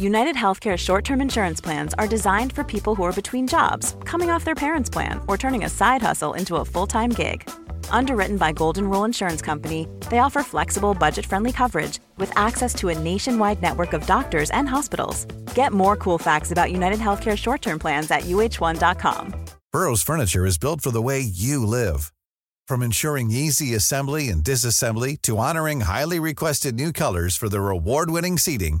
United Healthcare short term insurance plans are designed for people who are between jobs, coming off their parents' plan, or turning a side hustle into a full time gig. Underwritten by Golden Rule Insurance Company, they offer flexible, budget friendly coverage with access to a nationwide network of doctors and hospitals. Get more cool facts about United Healthcare short term plans at uh1.com. Burrow's furniture is built for the way you live. From ensuring easy assembly and disassembly to honoring highly requested new colors for their award winning seating,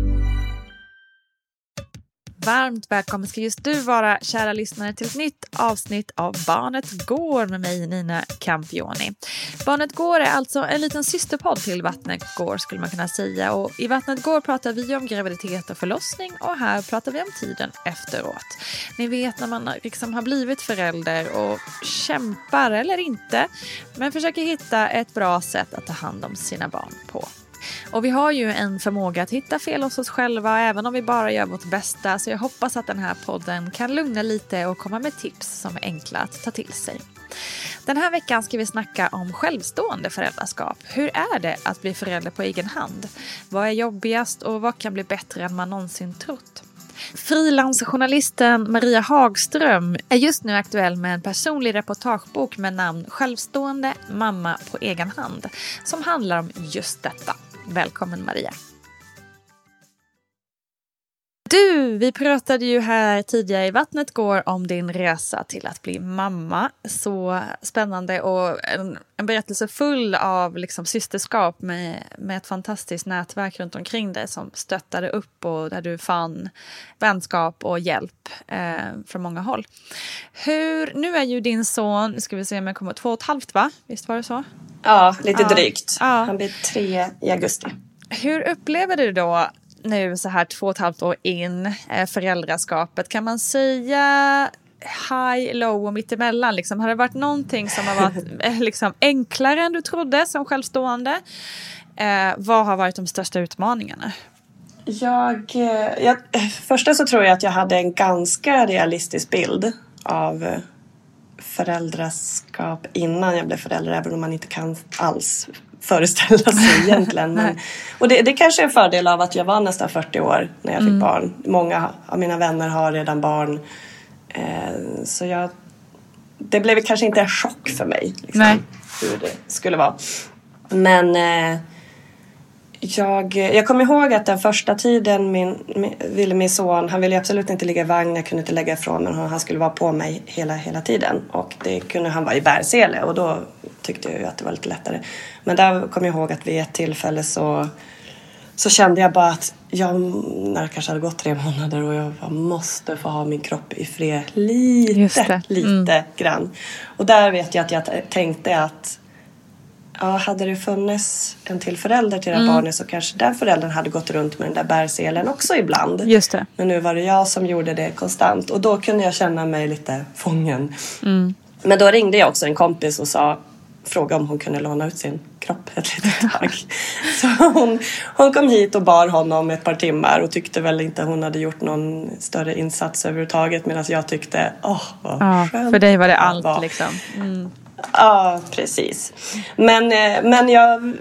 Varmt välkommen ska just du vara, kära lyssnare, till ett nytt avsnitt av Barnet Går med mig, Nina Campioni. Barnet Går är alltså en liten systerpodd till Vattnet Går skulle man kunna säga. Och I Vattnet Går pratar vi om graviditet och förlossning och här pratar vi om tiden efteråt. Ni vet när man liksom har blivit förälder och kämpar, eller inte, men försöker hitta ett bra sätt att ta hand om sina barn på. Och vi har ju en förmåga att hitta fel hos oss själva även om vi bara gör vårt bästa. Så jag hoppas att den här podden kan lugna lite och komma med tips som är enkla att ta till sig. Den här veckan ska vi snacka om självstående föräldraskap. Hur är det att bli förälder på egen hand? Vad är jobbigast och vad kan bli bättre än man någonsin trott? Frilansjournalisten Maria Hagström är just nu aktuell med en personlig reportagebok med namn Självstående mamma på egen hand som handlar om just detta. Välkommen Maria. Du, vi pratade ju här tidigare i Vattnet går om din resa till att bli mamma. Så spännande och en, en berättelse full av liksom systerskap med, med ett fantastiskt nätverk runt omkring dig som stöttade upp och där du fann vänskap och hjälp eh, från många håll. Hur, nu är ju din son, nu ska vi se om jag kommer, två och ett halvt va? Visst var det så? Ja, lite Ja. drygt. Ja. Han blir tre i augusti. Hur upplever du då nu så här två och ett halvt år in eh, föräldraskapet? Kan man säga high, low och mittemellan? Liksom? Har det varit någonting som har varit eh, liksom, enklare än du trodde som självstående? Eh, vad har varit de största utmaningarna? Jag, eh, jag, första så tror jag att jag hade en ganska realistisk bild av föräldraskap innan jag blev förälder, även om man inte kan alls föreställa sig egentligen. Men, och det, det kanske är en fördel av att jag var nästan 40 år när jag fick barn. Många av mina vänner har redan barn. Eh, så jag, det blev kanske inte en chock för mig liksom, Nej. hur det skulle vara. Men eh, jag, jag kommer ihåg att den första tiden min, min, ville min son, han ville absolut inte ligga i vagn, jag kunde inte lägga ifrån mig honom, han skulle vara på mig hela, hela tiden. Och det kunde han vara i bärsele och då tyckte jag ju att det var lite lättare. Men där kommer jag ihåg att vid ett tillfälle så, så kände jag bara att jag, när det kanske hade gått tre månader och jag, jag måste få ha min kropp i fred lite, lite mm. grann. Och där vet jag att jag tänkte att ja, hade det funnits en till förälder till det här mm. barnet så kanske den föräldern hade gått runt med den där bärselen också ibland. Just det. Men nu var det jag som gjorde det konstant och då kunde jag känna mig lite fången. Mm. Men då ringde jag också en kompis och sa fråga om hon kunde låna ut sin kropp ett litet tag. Så hon, hon kom hit och bar honom ett par timmar och tyckte väl inte hon hade gjort någon större insats överhuvudtaget medan jag tyckte, åh oh, vad ja, skönt För dig var det allt var. liksom. Mm. Ja, precis. Men, eh, men jag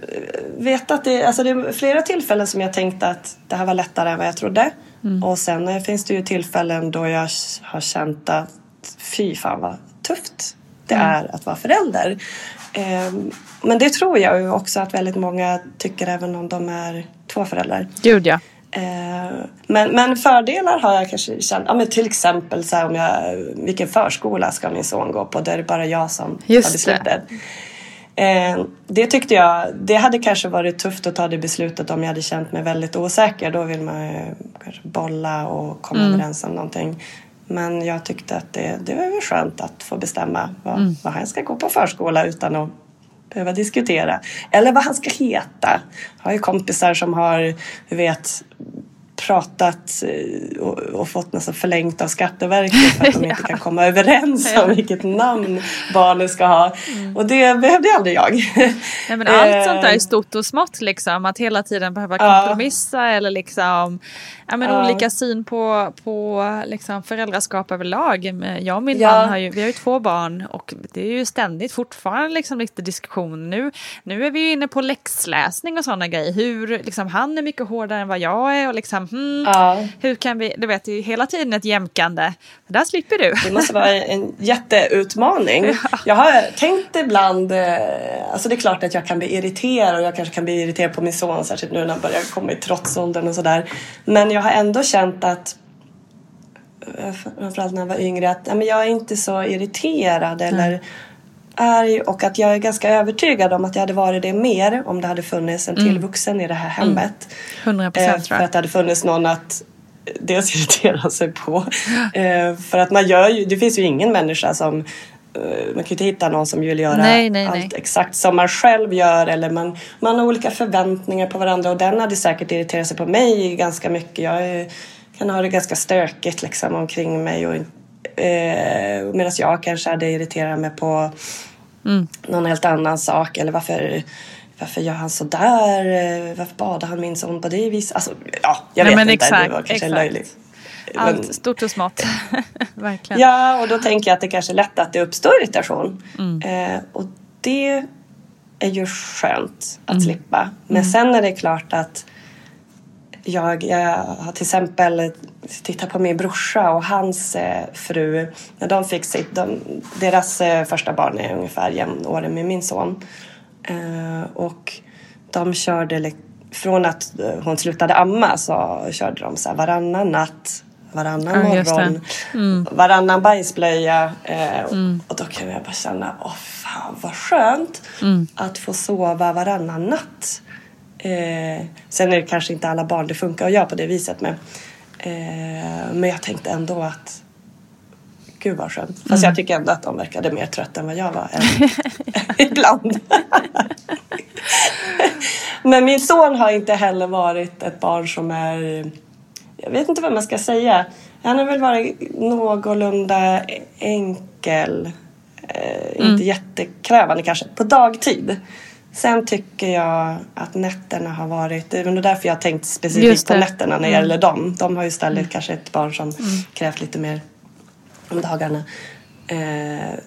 vet att det, alltså det är flera tillfällen som jag tänkte att det här var lättare än vad jag trodde. Mm. Och sen eh, finns det ju tillfällen då jag har känt att fy fan vad tufft det mm. är att vara förälder. Ehm, men det tror jag ju också att väldigt många tycker även om de är två föräldrar. Gud ja. Ehm, men, men fördelar har jag kanske känt, ja, men till exempel så om jag, vilken förskola ska min son gå på? Där är det bara jag som Just har beslutet. Det. Ehm, det tyckte jag, det hade kanske varit tufft att ta det beslutet om jag hade känt mig väldigt osäker. Då vill man ju kanske bolla och komma mm. överens om någonting. Men jag tyckte att det, det var skönt att få bestämma vad, mm. vad han ska gå på förskola utan att behöva diskutera. Eller vad han ska heta. Jag har ju kompisar som har, du vet, pratat eh, och, fått nästan förlängt av Skatteverket för att de inte kan komma överens om vilket namn barnet ska ha. Mm. Och det behövde aldrig jag. Nej, men allt sånt där är eh. stort och smått liksom. Att hela tiden behöva kompromissa ja. eller liksom ja, men ja. olika syn på, på liksom föräldraskap överlag. Jag och min ja. man har ju, vi har ju två barn och det är ju ständigt fortfarande liksom lite diskussion. Nu, nu är vi ju inne på läxläsning och sådana grejer. Hur, liksom, han är mycket hårdare än vad jag är och liksom, hmm, ja. hur kan vi, du vet, det är hela tiden ett jämkande. Där slipper du. Det måste vara en jätteutmaning. Jag har tänkt ibland, eh, alltså det är klart att jag kan bli irriterad och jag kanske kan bli irriterad på min son, särskilt nu när han börjar komma i trotsåldern och sådär. Men jag har ändå känt att eh, framförallt när jag var yngre att jag är inte så irriterad eller arg och att jag är ganska övertygad om att jag hade varit det mer om det hade funnits en till mm. vuxen i det här mm. hemmet. Mm. 100% eh. För att det hade funnits någon att dels irritera sig på. Eh, för att man gör ju, det finns ju ingen människa som Eh, man kan ju inte hitta någon som vill göra nej, nej, allt nej. exakt som man själv gör eller man, man har olika förväntningar på varandra och den hade säkert irriterat sig på mig ganska mycket. Jag är, kan ha det ganska stökigt liksom omkring mig och eh, medan jag kanske hade irriterat mig på mm. någon helt annan sak eller varför varför gör han så där? Varför badar han min son på det viset? Alltså, ja, jag vet inte. Exakt, det var kanske exakt. löjligt. Allt men, stort och smått. Verkligen. Ja, och då tänker jag att det kanske är lätt att det uppstår irritation. Mm. Eh, och det är ju skönt att mm. slippa. Men mm. sen är det klart att jag, jag har till exempel tittat på min brorsa och hans eh, fru. När de fick sitt, de, deras eh, första barn är ungefär jämnårig med min son. Eh, och de körde från att hon slutade amma så körde de så här varannan natt varannan ja, morgon, mm. varannan bajsblöja. Eh, mm. Och då kan jag bara känna, åh fan vad skönt mm. att få sova varannan natt. Eh, sen är det kanske inte alla barn det funkar att göra på det viset men, eh, men jag tänkte ändå att Gud vad skönt. Fast mm. jag tycker ändå att de verkade mer trötta än vad jag var. ibland. men min son har inte heller varit ett barn som är jag vet inte vad man ska säga. Han har väl varit någorlunda enkel. Eh, mm. Inte jättekrävande kanske, på dagtid. Sen tycker jag att nätterna har varit, det är därför jag har tänkt specifikt på nätterna när det mm. gäller dem. De har ju istället mm. kanske ett barn som mm. krävt lite mer om dagarna. Eh,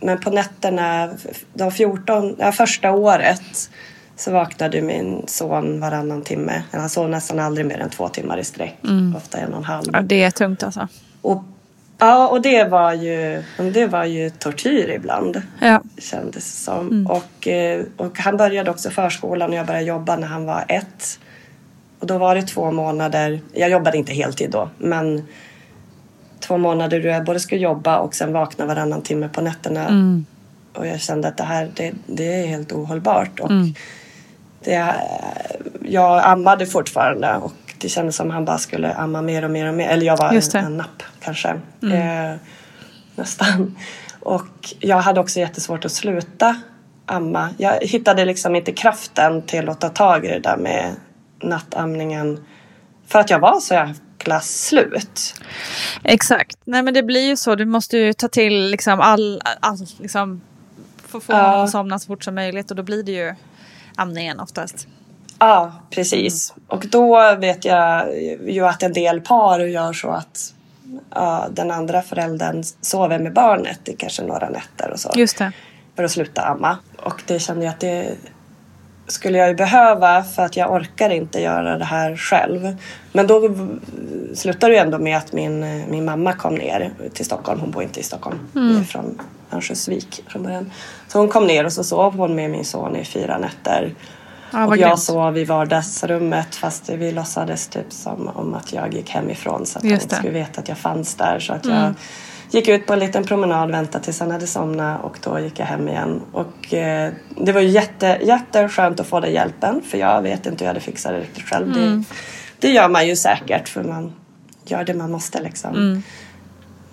men på nätterna, de 14, ja, första året så vaknade min son varannan timme. Han sov nästan aldrig mer än två timmar i sträck. Mm. Ofta en och en halv. Ja, det är tungt alltså. Och, ja, och det var ju, det var ju tortyr ibland. Ja. Kändes det som. Mm. Och, eh, och han började också förskolan och jag började jobba när han var ett. Och då var det två månader. Jag jobbade inte heltid då. Men två månader då jag både skulle jobba och sen vakna varannan timme på nätterna. Mm. Och jag kände att det här det, det är helt ohållbart. Och mm det, jag ammade fortfarande och det kändes som han bara skulle amma mer och mer och mer. Eller jag var en, en napp kanske. Eh, nästan. Och jag hade också jättesvårt att sluta amma. Jag hittade liksom inte kraften till att ta tag i det där med nattamningen. För att jag var så jäkla slut. Exakt. Nej men det blir ju så. Du måste ju ta till liksom all, all liksom, att få Ja. honom att somna så fort som möjligt och då blir det ju amningen oftast. Ja, precis. Och då vet jag ju att en del par gör så att ja, den andra föräldern sover med barnet i kanske några nätter och så. Just det. för att sluta amma. Och det kände jag att det skulle jag ju behöva för att jag orkar inte göra det här själv. Men då slutade det ju ändå med att min, min mamma kom ner till Stockholm. Hon bor inte i Stockholm. Är från Örnsköldsvik från början. Så hon kom ner och så sov hon med min son i fyra nätter. Ja, och jag grymt. sov i vardagsrummet fast vi låtsades typ som om att jag gick hemifrån så att han Just inte det. skulle veta att jag fanns där. Så att jag gick ut på en liten promenad, väntade tills han hade somnat och då gick jag hem igen. Och eh, det var jätte, jätteskönt att få den hjälpen för jag vet inte hur jag hade fixat det riktigt själv. Det, det gör man ju säkert för man gör det man måste liksom.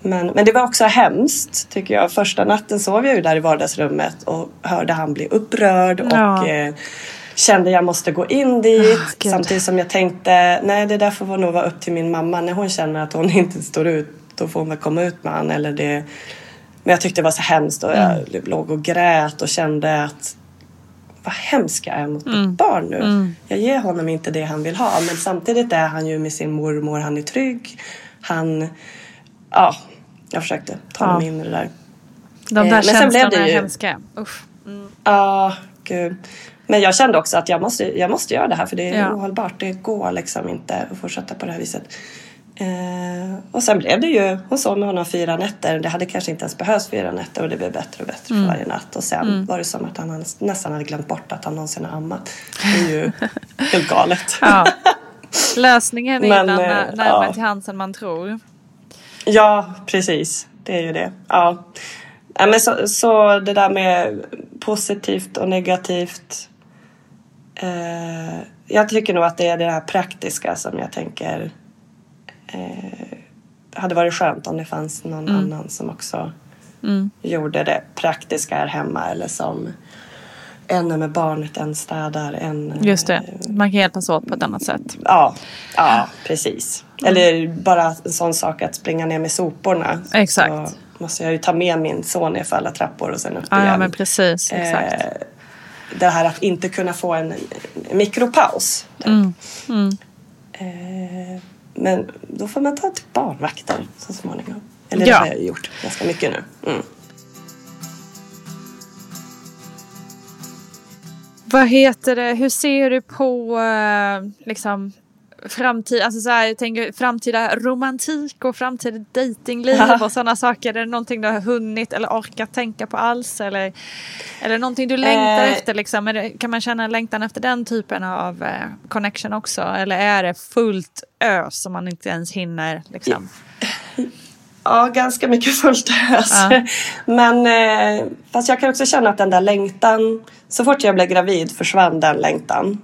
Men, men det var också hemskt tycker jag. Första natten sov jag ju där i vardagsrummet och hörde han bli upprörd och Ja. eh, kände jag måste gå in dit. Ah, Gud. samtidigt som jag tänkte nej det där får nog vara upp till min mamma. När hon känner att hon inte står ut då får hon väl komma ut med han eller det. Men jag tyckte det var så hemskt och Mm. jag låg och grät och kände att vad hemsk jag är mot Mm. mitt barn nu. Jag ger honom inte det han vill ha men samtidigt är han ju med sin mormor, han är trygg. Han, ja, jag försökte ta Ja. honom in i det där. De Eh, där blev känslorna är ju- hemska. Usch. Ja, gud. Men jag kände också att jag måste, jag måste göra det här för det är Ja. ohållbart. Det går liksom inte att fortsätta på det här viset. Eh, och sen blev det ju, hon sov med honom fyra nätter. Det hade kanske inte ens behövts fyra nätter och det blev bättre och bättre Mm. för varje natt. Och sen var det som att han nästan hade glömt bort att han någonsin har ammat. Det är ju helt galet. Ja. Lösningen är Men, ibland eh, när- närmare ja. till hands än man tror. Ja, precis. Det är ju det. Ja. Ja, men så, så det där med positivt och negativt. Eh, jag tycker nog att det är det här praktiska som jag tänker eh, hade varit skönt om det fanns någon annan som också gjorde det praktiska här hemma eller som en är med barnet, en städar, en... Just det. eh, Man kan hjälpas åt på ett annat sätt. Ja, ja precis. Eller bara en sån sak att springa ner med soporna. Exakt. Så måste jag ju ta med min son för alla trappor och sen upp Ja, igen. ja men precis. Exakt. Eh, det här att inte kunna få en mikropaus. där. Mm, Eh, men då får man ta till barnvakter så småningom. Eller Ja. det har jag gjort ganska mycket nu. Mm. Vad heter det, hur ser du på eh, liksom framtid, alltså så här, jag tänker framtida romantik och framtida datingliv och sådana saker. Är det någonting du har hunnit eller orkat tänka på alls? Eller, eller någonting du längtar Eh. efter? Liksom? Är det, kan man känna längtan efter den typen av eh, connection också? Eller är det fullt ös som man inte ens hinner? Liksom? Ja, ganska mycket fullt ös. Ja. Men eh, fast jag kan också känna att den där längtan, så fort jag blev gravid försvann den längtan.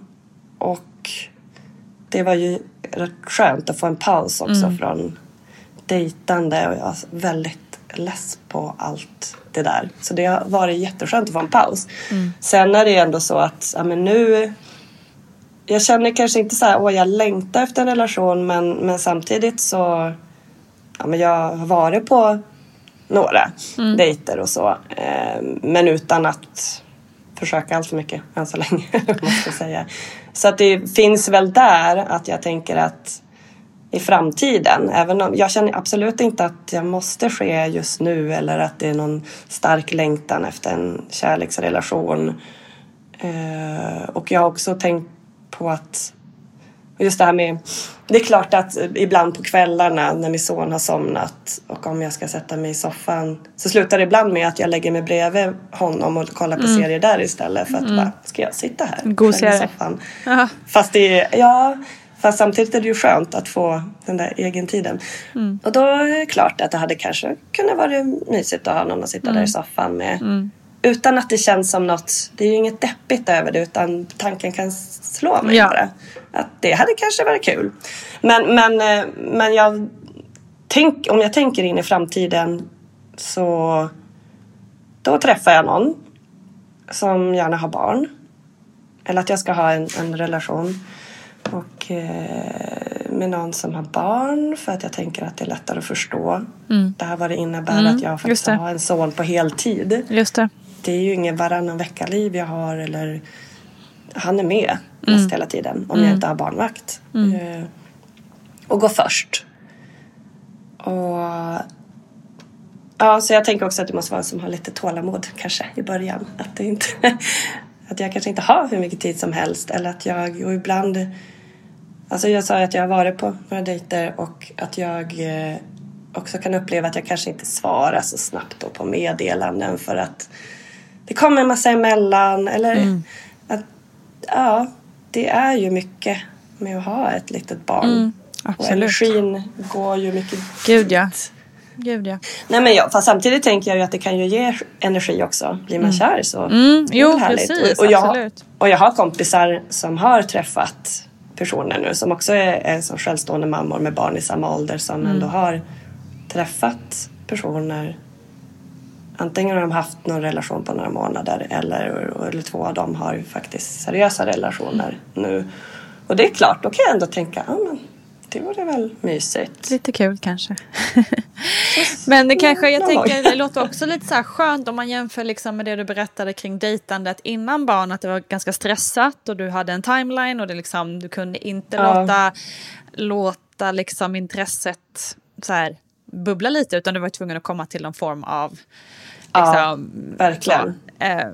Och det var ju rätt skönt att få en paus också från dejtande och jag är väldigt less på allt det där. Så det har varit jätteskönt att få en paus. Sen är det ändå så att ja, men nu jag känner kanske inte så här, åh jag längtar efter en relation men, men samtidigt så ja, men jag har varit på några dejter och så. Eh, men utan att försöka allt för mycket än så länge. måste jag säga. Så att det finns väl där att jag tänker att i framtiden, även om jag känner absolut inte att jag måste ske just nu eller att det är någon stark längtan efter en kärleksrelation. Eh, och jag har också tänkt på att Just det här med, det är klart att ibland på kvällarna när min son har somnat och om jag ska sätta mig i soffan så slutar det ibland med att jag lägger mig bredvid honom och kollar på serier där istället för att bara, ska jag sitta här i serie. soffan? Ja. Fast det är, ja, fast samtidigt är det ju skönt att få den där egen tiden. Och då är det klart att det hade kanske kunnat vara mysigt att ha någon att sitta där i soffan med. Utan att det känns som något, det är ju inget deppigt över det utan tanken kan slå mig Ja. bara. Att det hade kanske varit kul. Men, men, eh, men jag tänk, om jag tänker in i framtiden så då träffar jag någon som gärna har barn. Eller att jag ska ha en, en relation. Och eh, med någon som har barn för att jag tänker att det är lättare att förstå. Det här vad det innebär att jag faktiskt Mm. har en son på heltid. Just det. Det är ju ingen varannan vecka-liv jag har eller han är med Mm. mest hela tiden om jag inte har barnvakt. Eh, och gå först. Och ja, så jag tänker också att det måste vara en som har lite tålamod kanske i början. Att, det inte, att jag kanske inte har hur mycket tid som helst eller att jag och ibland Alltså jag sa att jag har varit på några dejter och att jag eh, också kan uppleva att jag kanske inte svarar så snabbt då på meddelanden för att det kommer en massa emellan eller att ja, det är ju mycket med att ha ett litet barn. och absolut. energin går ju mycket Gud ja. Gud ja. Nej men ja, fast samtidigt tänker jag ju att det kan ju ge energi också. Blir man kär så Mm, det är jo, härligt. precis, och, och, jag, absolut. och jag har kompisar som har träffat personer nu som också är, är som självstående mammor med barn i samma ålder som Mm. ändå har träffat personer Antingen har de haft någon relation på några månader eller, eller två av dem har ju faktiskt seriösa relationer nu. Och det är klart, då kan jag ändå tänka, men det vore väl mysigt. Lite kul kanske. Men det kanske, jag gång. tänker, det låter också lite så här skönt om man jämför liksom med det du berättade kring dejtandet innan barn, att det var ganska stressat och du hade en timeline och det liksom, du kunde inte Ja. låta, låta liksom intresset så här bubbla lite utan du var tvungen att komma till någon form av Ja, liksom, verkligen. så, eh,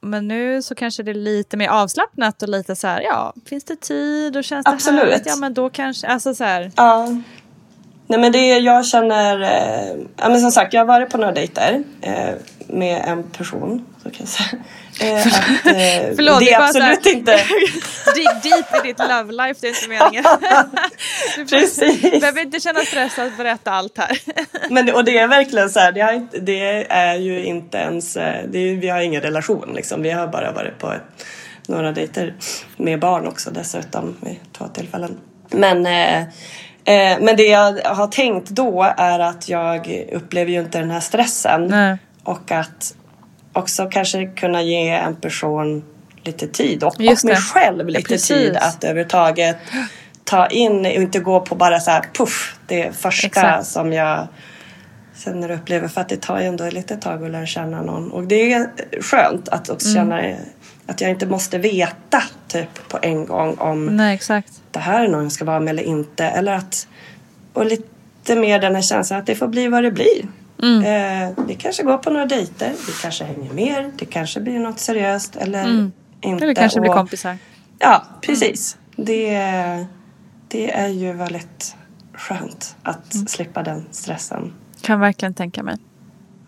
men nu så kanske det är lite mer avslappnat och lite så här, ja, finns det tid och känns det Absolut. härligt? Ja, men då kanske, alltså så här, Ja. Nej men det jag känner, eh, ja men som sagt jag har varit på några dejter eh, med en person. Så kan jag säga. Eh, att, eh, Förlåt, det är bara så här- absolut inte. Dig deep i ditt love life, det är inte meningen. Du Precis. behöver inte känna stress att berätta allt här. Men, och det är verkligen så här, det, har, det är ju inte ens, eh, är, vi har ingen relation liksom. Vi har bara varit på ett, några dejter med barn också dessutom vid två tillfällen. Men, eh, eh, men det jag har tänkt då är att jag upplever ju inte den här stressen. Nej. Och att också kanske kunna ge en person lite tid och, och mig själv lite precis. tid att överhuvudtaget ta in och inte gå på bara så här puff det första Exakt. som jag känner och upplever för att det tar ju ändå lite tag att lära känna någon och det är skönt att också Mm. känna att jag inte måste veta typ på en gång om Nej, exakt. det här är någon jag ska vara med eller inte eller att och lite mer den här känslan att det får bli vad det blir. Mm. Eh, vi kanske går på några dejter, vi kanske hänger mer, det kanske blir något seriöst eller inte. Mm. Eller kanske blir Och- kompisar. Ja, precis. Det, det är ju väldigt skönt att Mm. slippa den stressen. Kan verkligen tänka mig.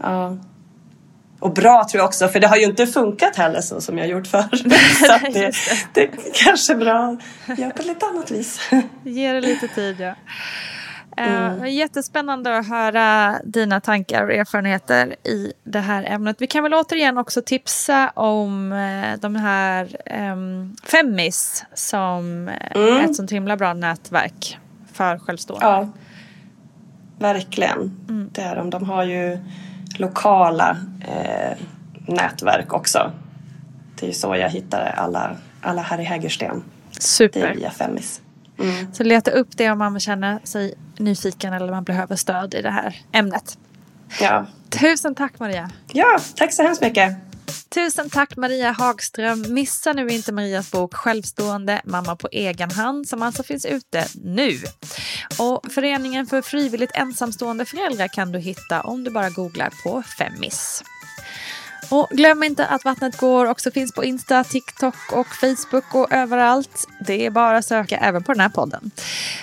Ja. Och bra tror jag också, för det har ju inte funkat heller så som jag gjort förr. så att det, det är kanske bra att göra på lite annat vis. Ge det lite tid, ja. Eh, Mm. var jättespännande att höra dina tankar och erfarenheter i det här ämnet. Vi kan väl återigen också tipsa om eh, de här um, Femmis som eh, Mm. är ett sånt himla bra nätverk för självstående. Ja, verkligen. Det är de. De har ju lokala eh, nätverk också. Det är ju så jag hittade alla, alla här i Hägersten. Det är Super. via Femmis. Så leta upp det om man känner sig nyfiken eller man behöver stöd i det här ämnet. Ja. Tusen tack Maria! ja, tack så hemskt mycket. Tusen tack Maria Hagström. Missa nu inte Marias bok Självstående mamma på egen hand som alltså finns ute nu. Och Föreningen för frivilligt ensamstående föräldrar kan du hitta om du bara googlar på Femmis. Och glöm inte att Vattnet går också finns på Insta, TikTok och Facebook och överallt. Det är bara att söka även på den här podden.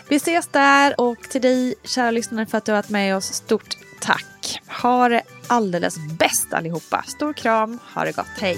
Vi ses där och till dig kära lyssnare för att du har varit med oss, stort tack. Ha det alldeles bäst allihopa. Stor kram, ha det gott, hej.